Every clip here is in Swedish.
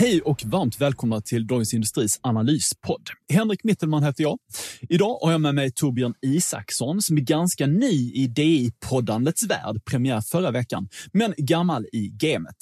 Hej och varmt välkomna till Dagens Industris analyspodd. Henrik Mittelman heter jag. Idag har jag med mig Torbjörn Isaksson som är ganska ny i DI-poddandets värld, premiär förra veckan, men gammal i gamet.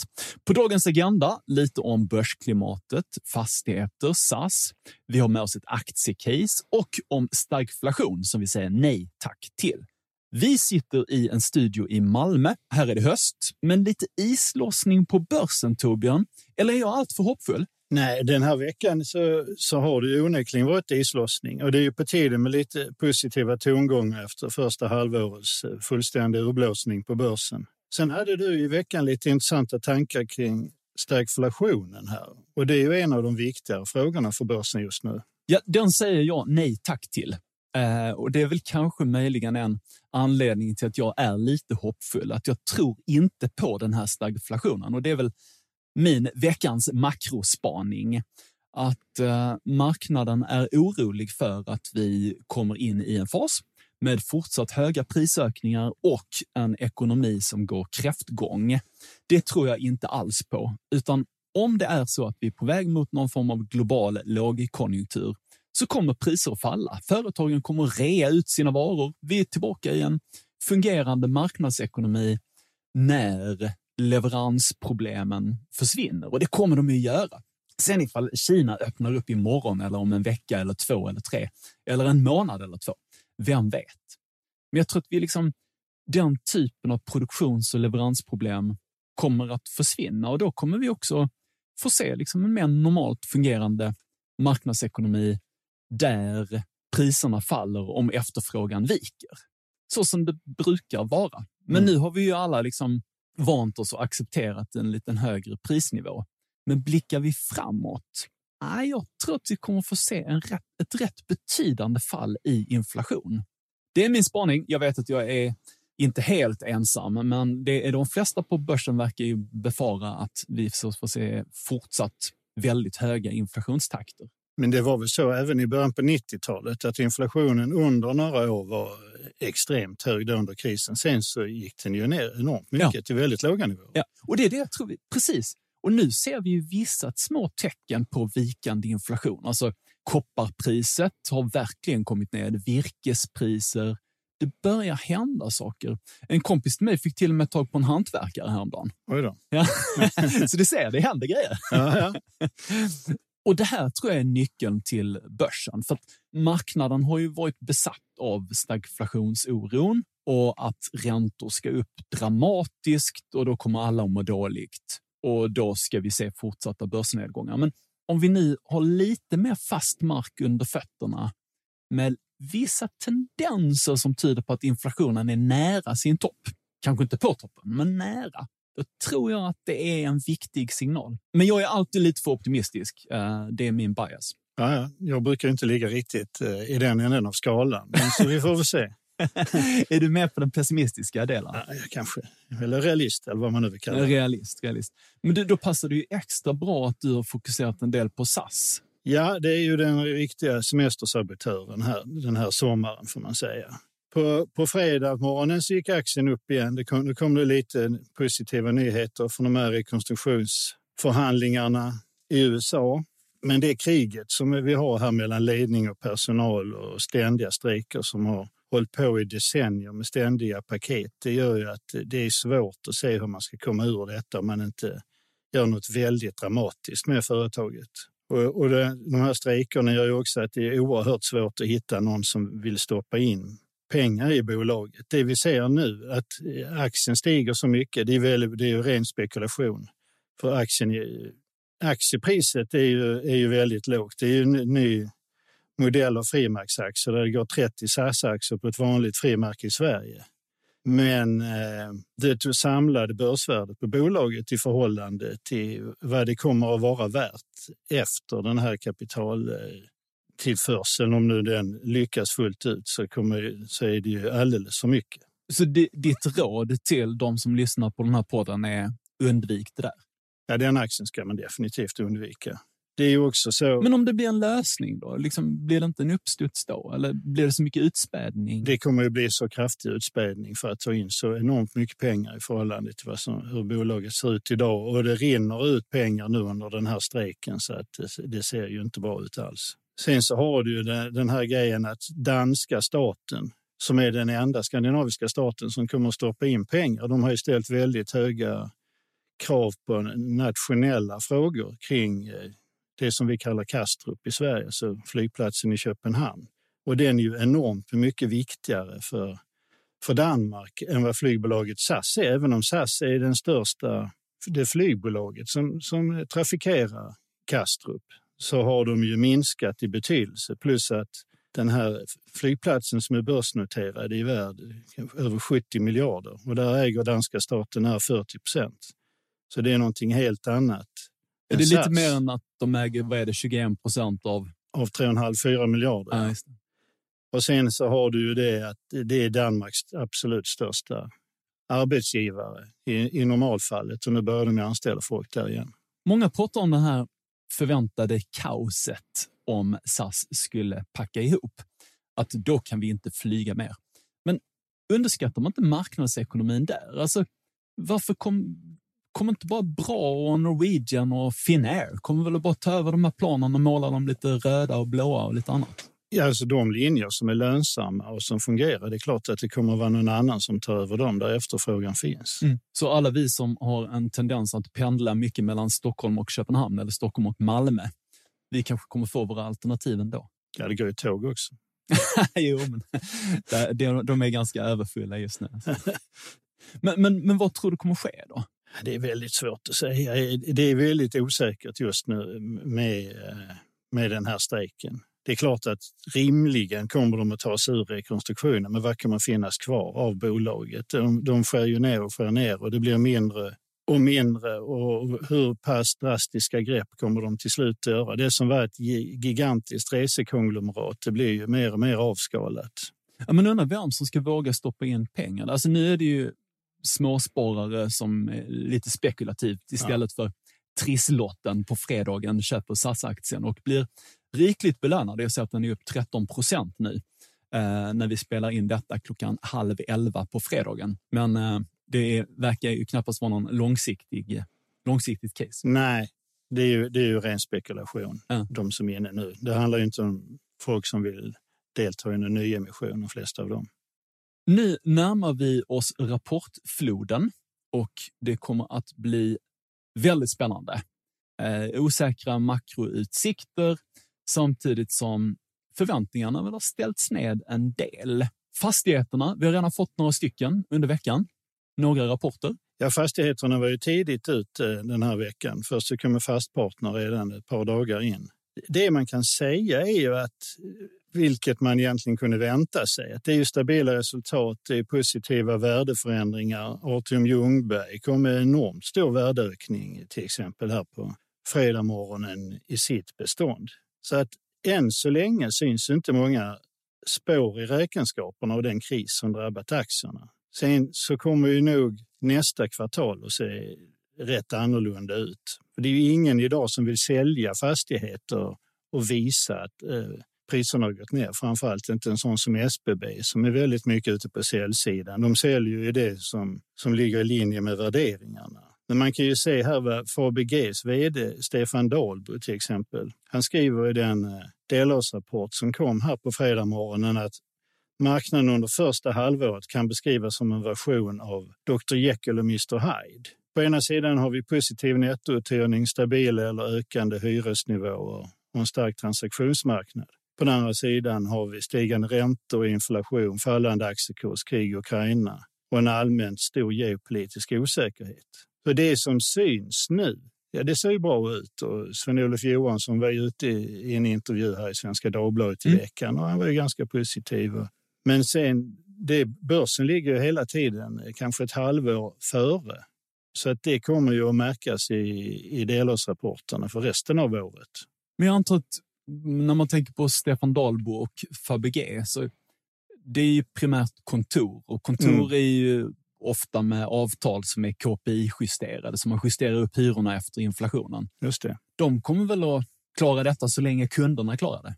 På dagens agenda lite om börsklimatet, fastigheter, SAS. Vi har med oss ett aktiecase och om stagflation som vi säger nej tack till. Vi sitter i en studio i Malmö. Här är det höst, men lite islossning på börsen, Torbjörn. Eller är jag alltför hoppfull? Nej, den här veckan så, så har det onekligen varit islossning och det är ju på tiden med lite positiva tongångar efter första halvårets eh, fullständiga urblåsning på börsen. Sen hade du i veckan lite intressanta tankar kring stagflationen här och det är ju en av de viktigare frågorna för börsen just nu. Ja, den säger jag nej tack till. Eh, och det är väl kanske möjligen en anledning till att jag är lite hoppfull. Att jag tror inte på den här stagflationen och det är väl min veckans makrospaning. Att eh, marknaden är orolig för att vi kommer in i en fas med fortsatt höga prisökningar och en ekonomi som går kräftgång. Det tror jag inte alls på, utan om det är så att vi är på väg mot någon form av global lågkonjunktur så kommer priser att falla. Företagen kommer att rea ut sina varor. Vi är tillbaka i en fungerande marknadsekonomi när leveransproblemen försvinner och det kommer de ju göra. Sen ifall Kina öppnar upp imorgon eller om en vecka eller två eller tre eller en månad eller två, vem vet? Men jag tror att vi liksom, den typen av produktions och leveransproblem kommer att försvinna och då kommer vi också få se liksom en mer normalt fungerande marknadsekonomi där priserna faller om efterfrågan viker. Så som det brukar vara. Men mm. nu har vi ju alla liksom vant oss och accepterat en liten högre prisnivå. Men blickar vi framåt? Nej, jag tror att vi kommer få se en rätt, ett rätt betydande fall i inflation. Det är min spaning. Jag vet att jag är inte helt ensam, men det är de flesta på börsen verkar ju befara att vi får se fortsatt väldigt höga inflationstakter. Men det var väl så även i början på 90-talet att inflationen under några år var extremt hög under krisen. Sen så gick den ju ner enormt mycket ja. till väldigt låga nivåer. Ja. Och det är det jag tror vi, precis. Och nu ser vi ju vissa små tecken på vikande inflation. Alltså kopparpriset har verkligen kommit ner, virkespriser. Det börjar hända saker. En kompis till mig fick till och med tag på en hantverkare häromdagen. Oj då. Ja. så du ser, det händer grejer. Ja, ja. Och det här tror jag är nyckeln till börsen. För att marknaden har ju varit besatt av stagflationsoron och att räntor ska upp dramatiskt och då kommer alla att må dåligt. Och då ska vi se fortsatta börsnedgångar. Men om vi nu har lite mer fast mark under fötterna med vissa tendenser som tyder på att inflationen är nära sin topp, kanske inte på toppen, men nära, då tror jag att det är en viktig signal. Men jag är alltid lite för optimistisk. Eh, det är min bias. Ja, ja. Jag brukar inte ligga riktigt eh, i den änden av skalan, men så vi får väl se. är du med på den pessimistiska delen? Ja, kanske. Eller realist, eller vad man nu vill kalla det. Realist, realist. Men du, då passar det ju extra bra att du har fokuserat en del på SAS. Ja, det är ju den riktiga semestersabotören här, den här sommaren får man säga. På, på fredag morgonen så gick aktien upp igen. Det kom, det kom det lite positiva nyheter från de här rekonstruktionsförhandlingarna i USA. Men det kriget som vi har här mellan ledning och personal och ständiga strejker som har hållit på i decennier med ständiga paket, det gör ju att det är svårt att se hur man ska komma ur detta om man inte gör något väldigt dramatiskt med företaget. Och, och det, de här strejkerna gör ju också att det är oerhört svårt att hitta någon som vill stoppa in pengar i bolaget. Det vi ser nu, att eh, aktien stiger så mycket, det är, väl, det är ju ren spekulation. För aktien, aktiepriset är ju, är ju väldigt lågt. Det är ju en ny modell av frimärksaktier där det går 30 SAS-aktier på ett vanligt frimärke i Sverige. Men eh, det samlade börsvärdet på bolaget i förhållande till vad det kommer att vara värt efter den här kapital eh, tillförseln, om nu den lyckas fullt ut, så, kommer, så är det ju alldeles för mycket. Så ditt råd till de som lyssnar på den här podden är undvik det där? Ja, den aktien ska man definitivt undvika. Det är ju också så. Men om det blir en lösning då? Liksom, blir det inte en uppstuds då? Eller blir det så mycket utspädning? Det kommer ju bli så kraftig utspädning för att ta in så enormt mycket pengar i förhållande till vad som, hur bolaget ser ut idag. Och det rinner ut pengar nu under den här strejken så att det, det ser ju inte bra ut alls. Sen så har du ju den här grejen att danska staten som är den enda skandinaviska staten som kommer att stoppa in pengar. De har ju ställt väldigt höga krav på nationella frågor kring eh, det som vi kallar Kastrup i Sverige, alltså flygplatsen i Köpenhamn. Och den är ju enormt mycket viktigare för, för Danmark än vad flygbolaget SAS är, även om SAS är den största det flygbolaget som, som trafikerar Kastrup så har de ju minskat i betydelse. Plus att den här flygplatsen som är börsnoterad är värd över 70 miljarder och där äger danska staten här 40 procent. Så det är någonting helt annat. Är det lite mer än att de äger vad är det, 21 procent av? Av 3,5-4 miljarder. Ja, och sen så har du ju det att det är Danmarks absolut största arbetsgivare i, i normalfallet och nu börjar de anställa folk där igen. Många pratar om det här förväntade kaoset om SAS skulle packa ihop. Att då kan vi inte flyga mer. Men underskattar man inte marknadsekonomin där? Alltså, varför kom, kommer inte bara Bra och Norwegian och Finnair kommer väl att bara ta över de här planen och måla dem lite röda och blåa och lite annat? Ja, alltså de linjer som är lönsamma och som fungerar, det är klart att det kommer att vara någon annan som tar över dem där efterfrågan finns. Mm. Så alla vi som har en tendens att pendla mycket mellan Stockholm och Köpenhamn eller Stockholm och Malmö, vi kanske kommer få våra alternativ ändå. Ja, det går ju tåg också. jo, men de är ganska överfulla just nu. Men, men, men vad tror du kommer ske då? Det är väldigt svårt att säga. Det är väldigt osäkert just nu med, med den här strejken. Det är klart att rimligen kommer de att ta sig ur rekonstruktionen, men vad kan man finnas kvar av bolaget? De, de skär ju ner och skär ner och det blir mindre och mindre och hur pass drastiska grepp kommer de till slut att göra? Det som var ett gigantiskt resekonglomerat, det blir ju mer och mer avskalat. Ja, men undrar vem som ska våga stoppa in pengar. Alltså nu är det ju småsparare som är lite spekulativt istället ja. för trisslotten på fredagen köper SAS-aktien och blir rikligt belönad. Jag ser att den är upp 13 procent nu eh, när vi spelar in detta klockan halv elva på fredagen. Men eh, det är, verkar ju knappast vara någon långsiktig, långsiktigt case. Nej, det är ju, det är ju ren spekulation, ja. de som är inne nu. Det handlar ju inte om folk som vill delta i en nyemission, de flesta av dem. Nu närmar vi oss rapportfloden och det kommer att bli väldigt spännande. Eh, osäkra makroutsikter samtidigt som förväntningarna väl har ställts ned en del. Fastigheterna, vi har redan fått några stycken under veckan. Några rapporter. Ja, fastigheterna var ju tidigt ut eh, den här veckan. Först så kommer Fastpartner redan ett par dagar in. Det man kan säga är ju att eh, vilket man egentligen kunde vänta sig. Att det är stabila resultat, det är positiva värdeförändringar. Artium Ljungberg kom med enormt stor värdeökning till exempel här på fredag morgonen i sitt bestånd. Så att än så länge syns inte många spår i räkenskaperna av den kris som drabbat aktierna. Sen så kommer ju nog nästa kvartal att se rätt annorlunda ut. För det är ju ingen idag som vill sälja fastigheter och visa att eh, priserna har gått ner. Framförallt inte en sån som SBB som är väldigt mycket ute på säljsidan. De säljer ju det som, som ligger i linje med värderingarna. Men man kan ju se här vad FABGs vd Stefan Dahlbo till exempel, han skriver i den eh, delårsrapport som kom här på fredag morgonen att marknaden under första halvåret kan beskrivas som en version av Dr Jekyll och Mr Hyde. På ena sidan har vi positiv nettouthyrning, stabila eller ökande hyresnivåer och en stark transaktionsmarknad. På den andra sidan har vi stigande räntor, inflation, fallande aktiekurs, krig i Ukraina och en allmänt stor geopolitisk osäkerhet. För det som syns nu, ja det ser ju bra ut och Sven-Olof Johansson var ute i en intervju här i Svenska Dagbladet i mm. veckan och han var ju ganska positiv. Men sen, det, börsen ligger ju hela tiden kanske ett halvår före. Så att det kommer ju att märkas i, i delårsrapporterna för resten av året. Men jag antar att när man tänker på Stefan Dahlbo och Fabege så det är ju primärt kontor och kontor mm. är ju ofta med avtal som är KPI-justerade, så man justerar upp hyrorna efter inflationen. Just det. De kommer väl att klara detta så länge kunderna klarar det.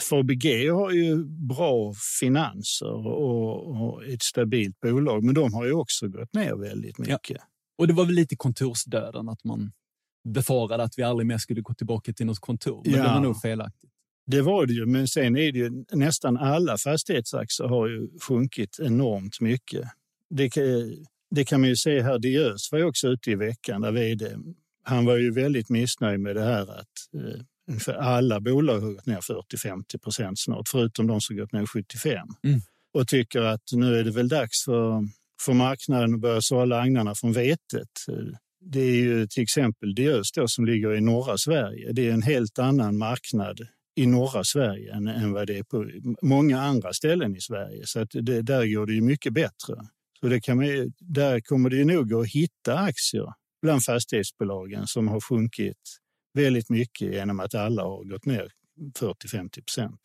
Fabege har ju bra finanser och, och, ett stabilt bolag, men de har ju också gått ner väldigt mycket. Ja. Och det var väl lite kontorsdöden, att man befarade att vi aldrig mer skulle gå tillbaka till något kontor. Men ja. det var nog felaktigt. Det var det ju, men sen är det ju nästan alla fastighetsaktier har ju sjunkit enormt mycket. Det, det kan man ju se här. Diös var ju också ute i veckan, där vd. Han var ju väldigt missnöjd med det här att eh, alla bolag har gått ner 40-50 procent snart, förutom de som gått ner 75. Mm. Och tycker att nu är det väl dags för, för marknaden att börja sålla agnarna från vetet. Det är ju till exempel Diös som ligger i norra Sverige. Det är en helt annan marknad i norra Sverige än, än vad det är på många andra ställen i Sverige. Så att det, där går det ju mycket bättre. Så det kan man, där kommer det nog att hitta aktier bland fastighetsbolagen som har sjunkit väldigt mycket genom att alla har gått ner 40-50 procent.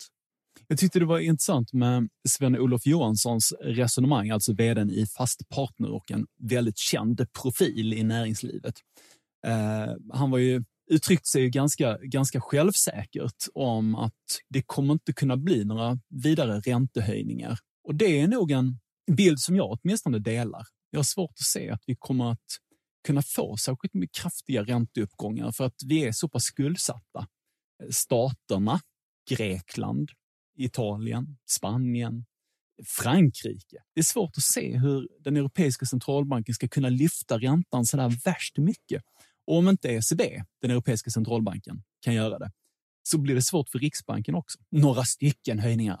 Jag tyckte det var intressant med Sven-Olof Johanssons resonemang, alltså vdn i Fastpartner och en väldigt känd profil i näringslivet. Eh, han var ju uttryckt sig ganska, ganska självsäkert om att det kommer inte kunna bli några vidare räntehöjningar. Och det är nog en bild som jag åtminstone delar. Jag har svårt att se att vi kommer att kunna få särskilt mycket kraftiga ränteuppgångar för att vi är så pass skuldsatta. Eh, staterna, Grekland, Italien, Spanien, Frankrike. Det är svårt att se hur den europeiska centralbanken ska kunna lyfta räntan så där värst mycket. Och om inte ECB, den europeiska centralbanken, kan göra det, så blir det svårt för Riksbanken också. Några stycken höjningar.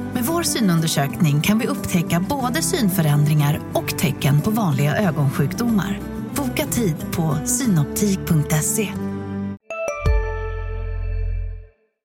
Med vår synundersökning kan vi upptäcka både synförändringar och tecken på vanliga ögonsjukdomar. Boka tid på synoptik.se.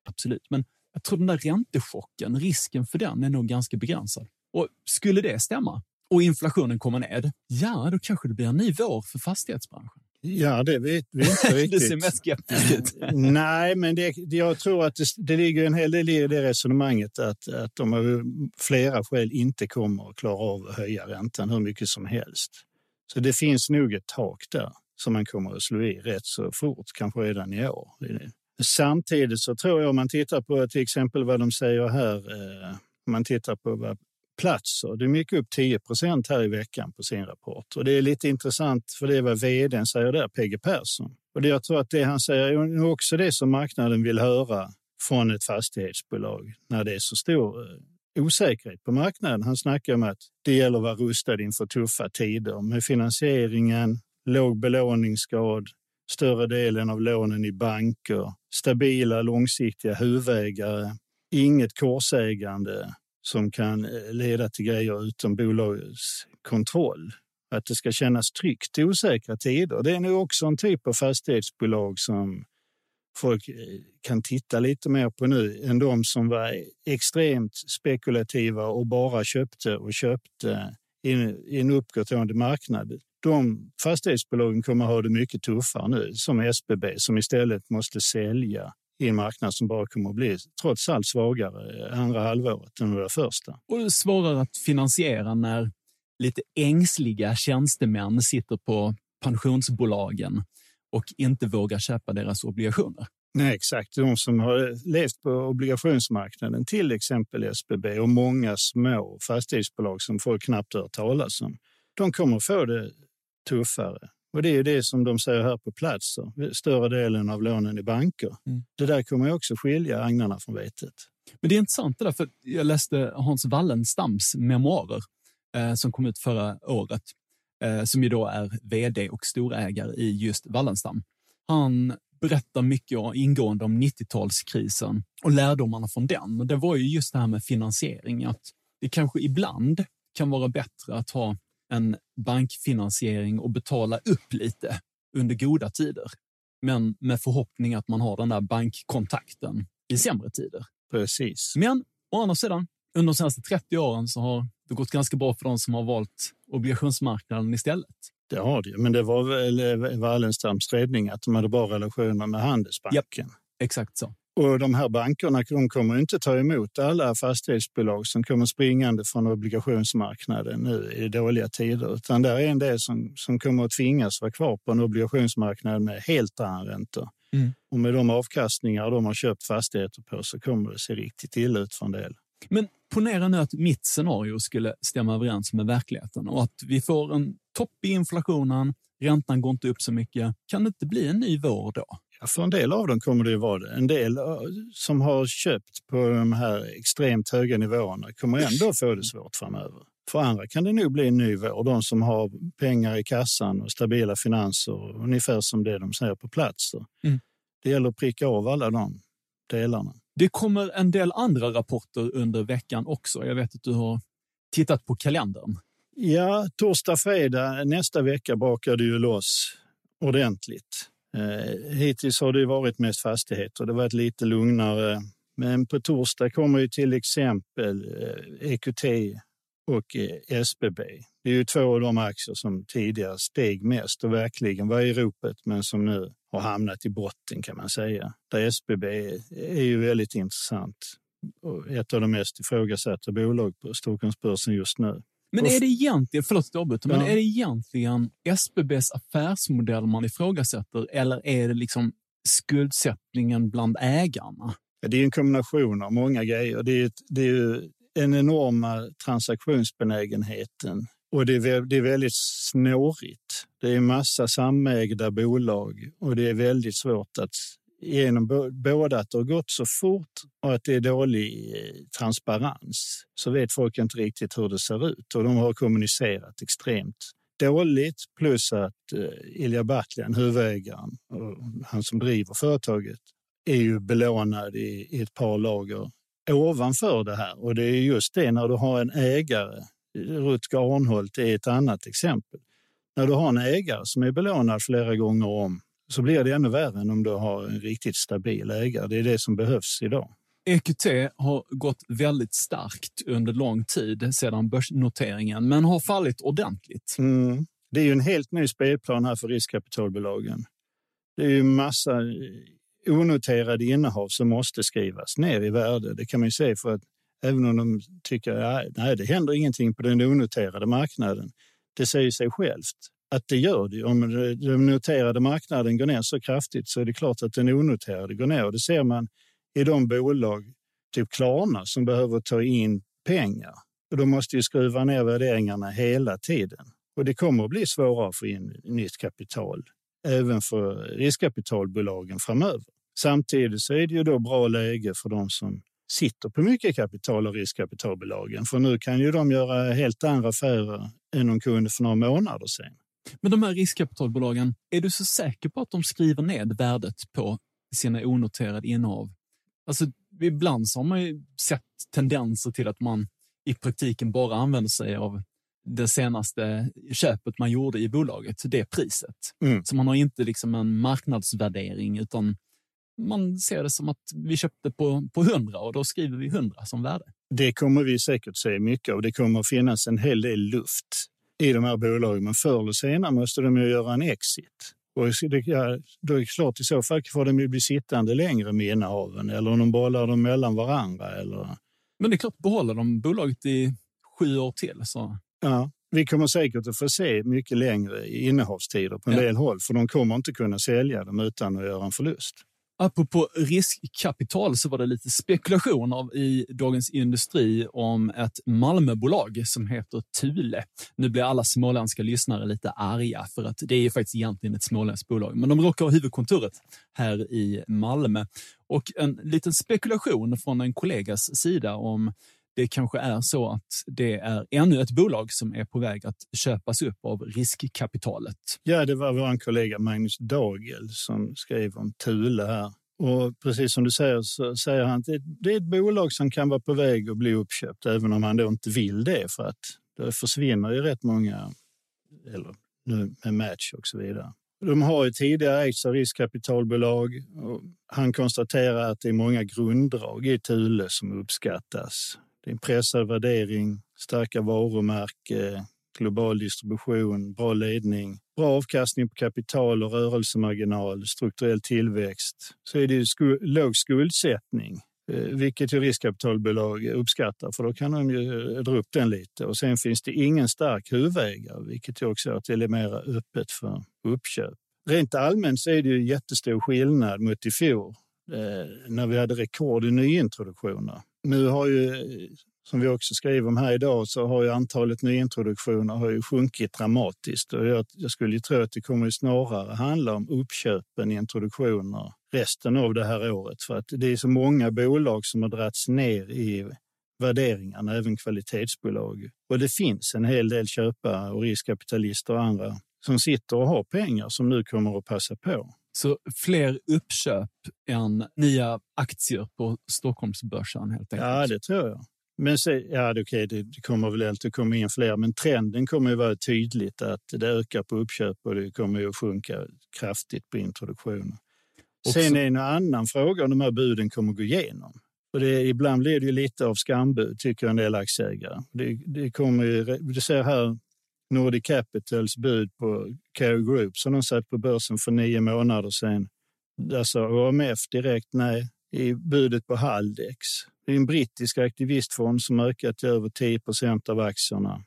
Absolut, men jag tror den där räntechocken, risken för den är nog ganska begränsad. Och skulle det stämma och inflationen kommer ned, ja, då kanske det blir en ny vår för fastighetsbranschen. Ja, det vet vi inte riktigt. du ser mest skeptisk ut. Nej, men det, jag tror att det, det ligger en hel del i det resonemanget att, att de av flera skäl inte kommer att klara av att höja räntan hur mycket som helst. Så det finns nog ett tak där som man kommer att slå i rätt så fort, kanske redan i år. Samtidigt så tror jag om man tittar på till exempel vad de säger här, eh, om man tittar på vad platser. Det gick upp 10 procent här i veckan på sin rapport. Och det är lite intressant för det är vad vdn säger där, PG Persson. Och det jag tror att det han säger är också det som marknaden vill höra från ett fastighetsbolag när det är så stor eh, osäkerhet på marknaden. Han snackar om att det gäller att vara rustad inför tuffa tider med finansieringen, låg belåningsgrad, större delen av lånen i banker, stabila långsiktiga huvudägare, inget korsägande som kan eh, leda till grejer utom bolagets kontroll. Att det ska kännas tryggt i osäkra tider. Det är nog också en typ av fastighetsbolag som folk eh, kan titta lite mer på nu än de som var extremt spekulativa och bara köpte och köpte i en uppgående marknad. De fastighetsbolagen kommer att ha det mycket tuffare nu, som SBB som istället måste sälja i en marknad som bara kommer att bli trots allt svagare andra halvåret än det första. Och svårare att finansiera när lite ängsliga tjänstemän sitter på pensionsbolagen och inte vågar köpa deras obligationer. Nej, exakt. De som har levt på obligationsmarknaden, till exempel SBB och många små fastighetsbolag som folk knappt hört talas om, de kommer få det tuffare. Och det är det som de säger här på plats. Större delen av lånen i banker. Mm. Det där kommer också skilja agnarna från vetet. Men det är intressant det där, för jag läste Hans Wallenstams memoarer eh, som kom ut förra året, eh, som ju då är vd och storägare i just Wallenstam. Han berättar mycket ingående om 90-talskrisen och lärdomarna från den. Och det var ju just det här med finansiering, att det kanske ibland kan vara bättre att ha en bankfinansiering och betala upp lite under goda tider. Men med förhoppning att man har den där bankkontakten i sämre tider. Precis. Men å andra sidan, under de senaste 30 åren så har det gått ganska bra för de som har valt obligationsmarknaden istället. Det har det men det var väl Wallenstams räddning att de hade bra relationer med Handelsbanken. Yep. Exakt så. Och de här bankerna de kommer inte ta emot alla fastighetsbolag som kommer springande från obligationsmarknaden nu i dåliga tider, utan där är en del som, som kommer att tvingas vara kvar på en obligationsmarknad med helt andra räntor. Mm. Och med de avkastningar de har köpt fastigheter på så kommer det se riktigt illa ut för en del. Men ponera nu att mitt scenario skulle stämma överens med verkligheten och att vi får en topp i inflationen, räntan går inte upp så mycket. Kan det inte bli en ny vår då? För en del av dem kommer det ju vara det. En del eh, som har köpt på de här extremt höga nivåerna kommer ändå få det svårt framöver. För andra kan det nog bli en ny vår. De som har pengar i kassan och stabila finanser, ungefär som det de säger på plats. Mm. Det gäller att pricka av alla de delarna. Det kommer en del andra rapporter under veckan också. Jag vet att du har tittat på kalendern. Ja, torsdag, fredag nästa vecka bakar det ju loss ordentligt. Eh, hittills har det varit mest fastigheter. Det har varit lite lugnare. Men på torsdag kommer ju till exempel eh, EQT och eh, SBB. Det är ju två av de aktier som tidigare steg mest och verkligen var i ropet men som nu har hamnat i botten kan man säga. Där SBB är ju väldigt intressant och ett av de mest ifrågasatta bolag på Stockholmsbörsen just nu. Men är det egentligen, förlåt att ja. men är det egentligen SBBs affärsmodell man ifrågasätter eller är det liksom skuldsättningen bland ägarna? Det är en kombination av många grejer. Det är, det är en enorma transaktionsbenägenheten och det är, det är väldigt snårigt. Det är massa samägda bolag och det är väldigt svårt att genom både att det har gått så fort och att det är dålig eh, transparens så vet folk inte riktigt hur det ser ut och de har kommunicerat extremt dåligt plus att eh, Ilja Batljan, huvudägaren och han som driver företaget, är ju belånad i, i ett par lager ovanför det här. Och det är just det när du har en ägare, eh, Rutger Arnholt är ett annat exempel. När du har en ägare som är belånad flera gånger om så blir det ännu värre än om du har en riktigt stabil ägare. Det är det som behövs idag. EQT har gått väldigt starkt under lång tid sedan börsnoteringen, men har fallit ordentligt. Mm. Det är ju en helt ny spelplan här för riskkapitalbolagen. Det är ju massa onoterade innehav som måste skrivas ner i värde. Det kan man ju se för att även om de tycker att det händer ingenting på den onoterade marknaden. Det säger sig självt att det gör det. Om den noterade marknaden går ner så kraftigt så är det klart att den onoterade går ner. Och det ser man i de bolag, typ Klarna, som behöver ta in pengar. Och de måste ju skruva ner värderingarna hela tiden. Och det kommer att bli svårare att få in nytt kapital, även för riskkapitalbolagen framöver. Samtidigt så är det ju då bra läge för de som sitter på mycket kapital och riskkapitalbolagen. För nu kan ju de göra helt andra affärer än de kunde för några månader sedan. Men de här riskkapitalbolagen, är du så säker på att de skriver ned värdet på sina onoterade innehav? Alltså, ibland så har man ju sett tendenser till att man i praktiken bara använder sig av det senaste köpet man gjorde i bolaget, det priset. Mm. Så man har inte liksom en marknadsvärdering utan man ser det som att vi köpte på, på 100 och då skriver vi 100 som värde. Det kommer vi säkert se mycket och det kommer finnas en hel del luft i de här bolagen. Men förr eller senare måste de ju göra en exit. Och då är det klart, i så fall får de ju bli sittande längre med innehaven eller om de bollar dem mellan varandra. Eller... Men det är klart, behåller de bolaget i sju år till så... Ja, vi kommer säkert att få se mycket längre innehavstider på en ja. del håll, för de kommer inte kunna sälja dem utan att göra en förlust. Apropå riskkapital så var det lite spekulationer i Dagens Industri om ett Malmöbolag som heter Thule. Nu blir alla småländska lyssnare lite arga för att det är faktiskt egentligen ett småländskt bolag, men de råkar ha huvudkontoret här i Malmö. Och en liten spekulation från en kollegas sida om det kanske är så att det är ännu ett bolag som är på väg att köpas upp av riskkapitalet. Ja, det var vår kollega Magnus Dagel som skrev om Thule här. Och precis som du säger så säger han att det är ett bolag som kan vara på väg att bli uppköpt, även om han då inte vill det för att det försvinner ju rätt många, eller nu med Match och så vidare. De har ju tidigare ägts av riskkapitalbolag. Och han konstaterar att det är många grunddrag i Thule som uppskattas. Det är en pressad värdering, starka varumärke, global distribution, bra ledning, bra avkastning på kapital och rörelsemarginal, strukturell tillväxt. Så är det sku låg skuldsättning, eh, vilket ju riskkapitalbolag uppskattar för då kan de ju eh, dra upp den lite. Och sen finns det ingen stark huvudägare, vilket ju också gör att det är mer öppet för uppköp. Rent allmänt så är det ju jättestor skillnad mot i fjol eh, när vi hade rekord i nyintroduktioner. Nu har ju, som vi också skriver om här idag, så har ju antalet nyintroduktioner har ju sjunkit dramatiskt. Och jag, jag skulle ju tro att det kommer snarare handla om uppköpen, introduktioner resten av det här året. För att det är så många bolag som har dragits ner i värderingarna, även kvalitetsbolag. Och det finns en hel del köpare och riskkapitalister och andra som sitter och har pengar som nu kommer att passa på. Så fler uppköp än nya aktier på Stockholmsbörsen helt enkelt? Ja, det tror jag. Men se, ja, det, okay, det, det kommer väl inte komma in fler, men trenden kommer ju vara tydligt att det ökar på uppköp och det kommer ju att sjunka kraftigt på introduktioner. Sen är det en annan fråga om de här buden kommer att gå igenom. Och det, ibland blir det ju lite av skambud, tycker en del aktieägare. Det, det, kommer ju, du ser här Nordic Capitals bud på Care Group som de satt på börsen för nio månader sedan. Där sa AMF direkt nej i budet på Haldex. Det är en brittisk aktivistfond som ökat till över 10 procent av aktierna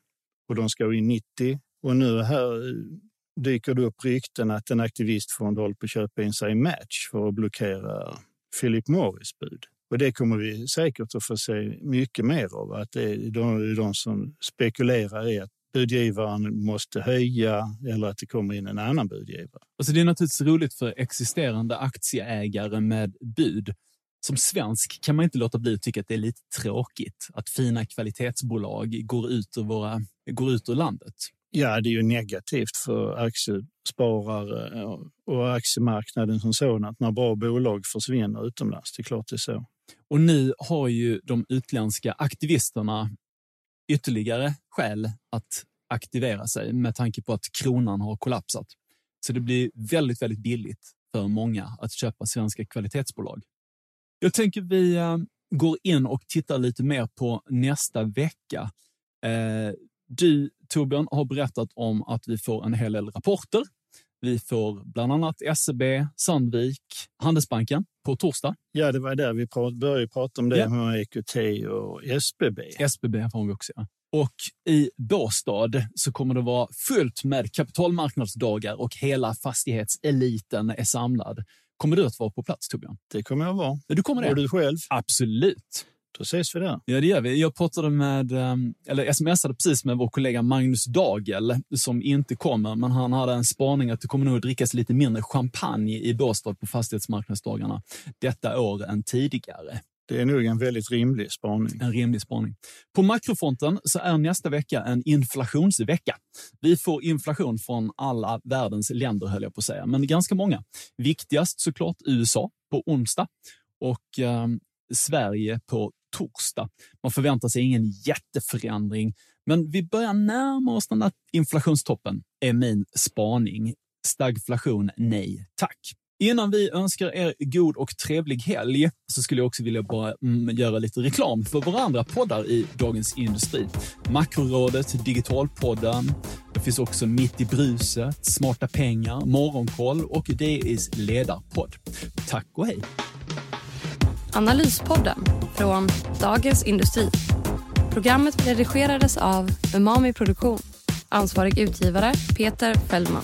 och de ska in 90. Och nu här eh, dyker det upp rykten att en aktivistfond håller på att köpa in sig i Match för att blockera Philip Morris bud. Och det kommer vi säkert att få se mycket mer av. Att det är de, de som spekulerar i att budgivaren måste höja eller att det kommer in en annan budgivare. Alltså det är naturligtvis roligt för existerande aktieägare med bud. Som svensk kan man inte låta bli att tycka att det är lite tråkigt att fina kvalitetsbolag går ut ur, våra, går ut ur landet. Ja, det är ju negativt för aktiesparare och aktiemarknaden som sådant när bra bolag försvinner utomlands. Det är klart det är så. Och nu har ju de utländska aktivisterna ytterligare skäl att aktivera sig med tanke på att kronan har kollapsat. Så det blir väldigt, väldigt billigt för många att köpa svenska kvalitetsbolag. Jag tänker vi eh, går in och tittar lite mer på nästa vecka. Eh, du, Torbjörn, har berättat om att vi får en hel del rapporter. Vi får bland annat SEB, Sandvik, Handelsbanken på torsdag. Ja, det var där vi började prata om det ja. med EQT och SBB. SBB får vi också, ja. Och i Båstad så kommer det vara fullt med kapitalmarknadsdagar och hela fastighetseliten är samlad. Kommer du att vara på plats, Torbjörn? Det kommer jag vara. Du kommer det? Och du själv? Absolut. Då ses vi där. Ja, det gör vi. Jag pratade med, ehm, eller smsade precis med vår kollega Magnus Dagel som inte kommer, men han hade en spaning att det kommer nog att drickas lite mindre champagne i Båstad på fastighetsmarknadsdagarna detta år än tidigare. Det är nog en väldigt rimlig spaning. En rimlig spaning. På makrofronten så är nästa vecka en inflationsvecka. Vi får inflation från alla världens länder, höll jag på att säga, men ganska många. Viktigast såklart USA på onsdag och eh, Sverige på torsdag. Man förväntar sig ingen jätteförändring, men vi börjar närma oss den där inflationstoppen, är min spaning. Stagflation, nej tack. Innan vi önskar er god och trevlig helg så skulle jag också vilja bara mm, göra lite reklam för våra andra poddar i Dagens Industri. Makrorådet, Digitalpodden. Det finns också Mitt i bruset, Smarta pengar, Morgonkoll och DIs ledarpodd. Tack och hej! Analyspodden från Dagens Industri. Programmet redigerades av Umami Produktion. Ansvarig utgivare Peter Fellman.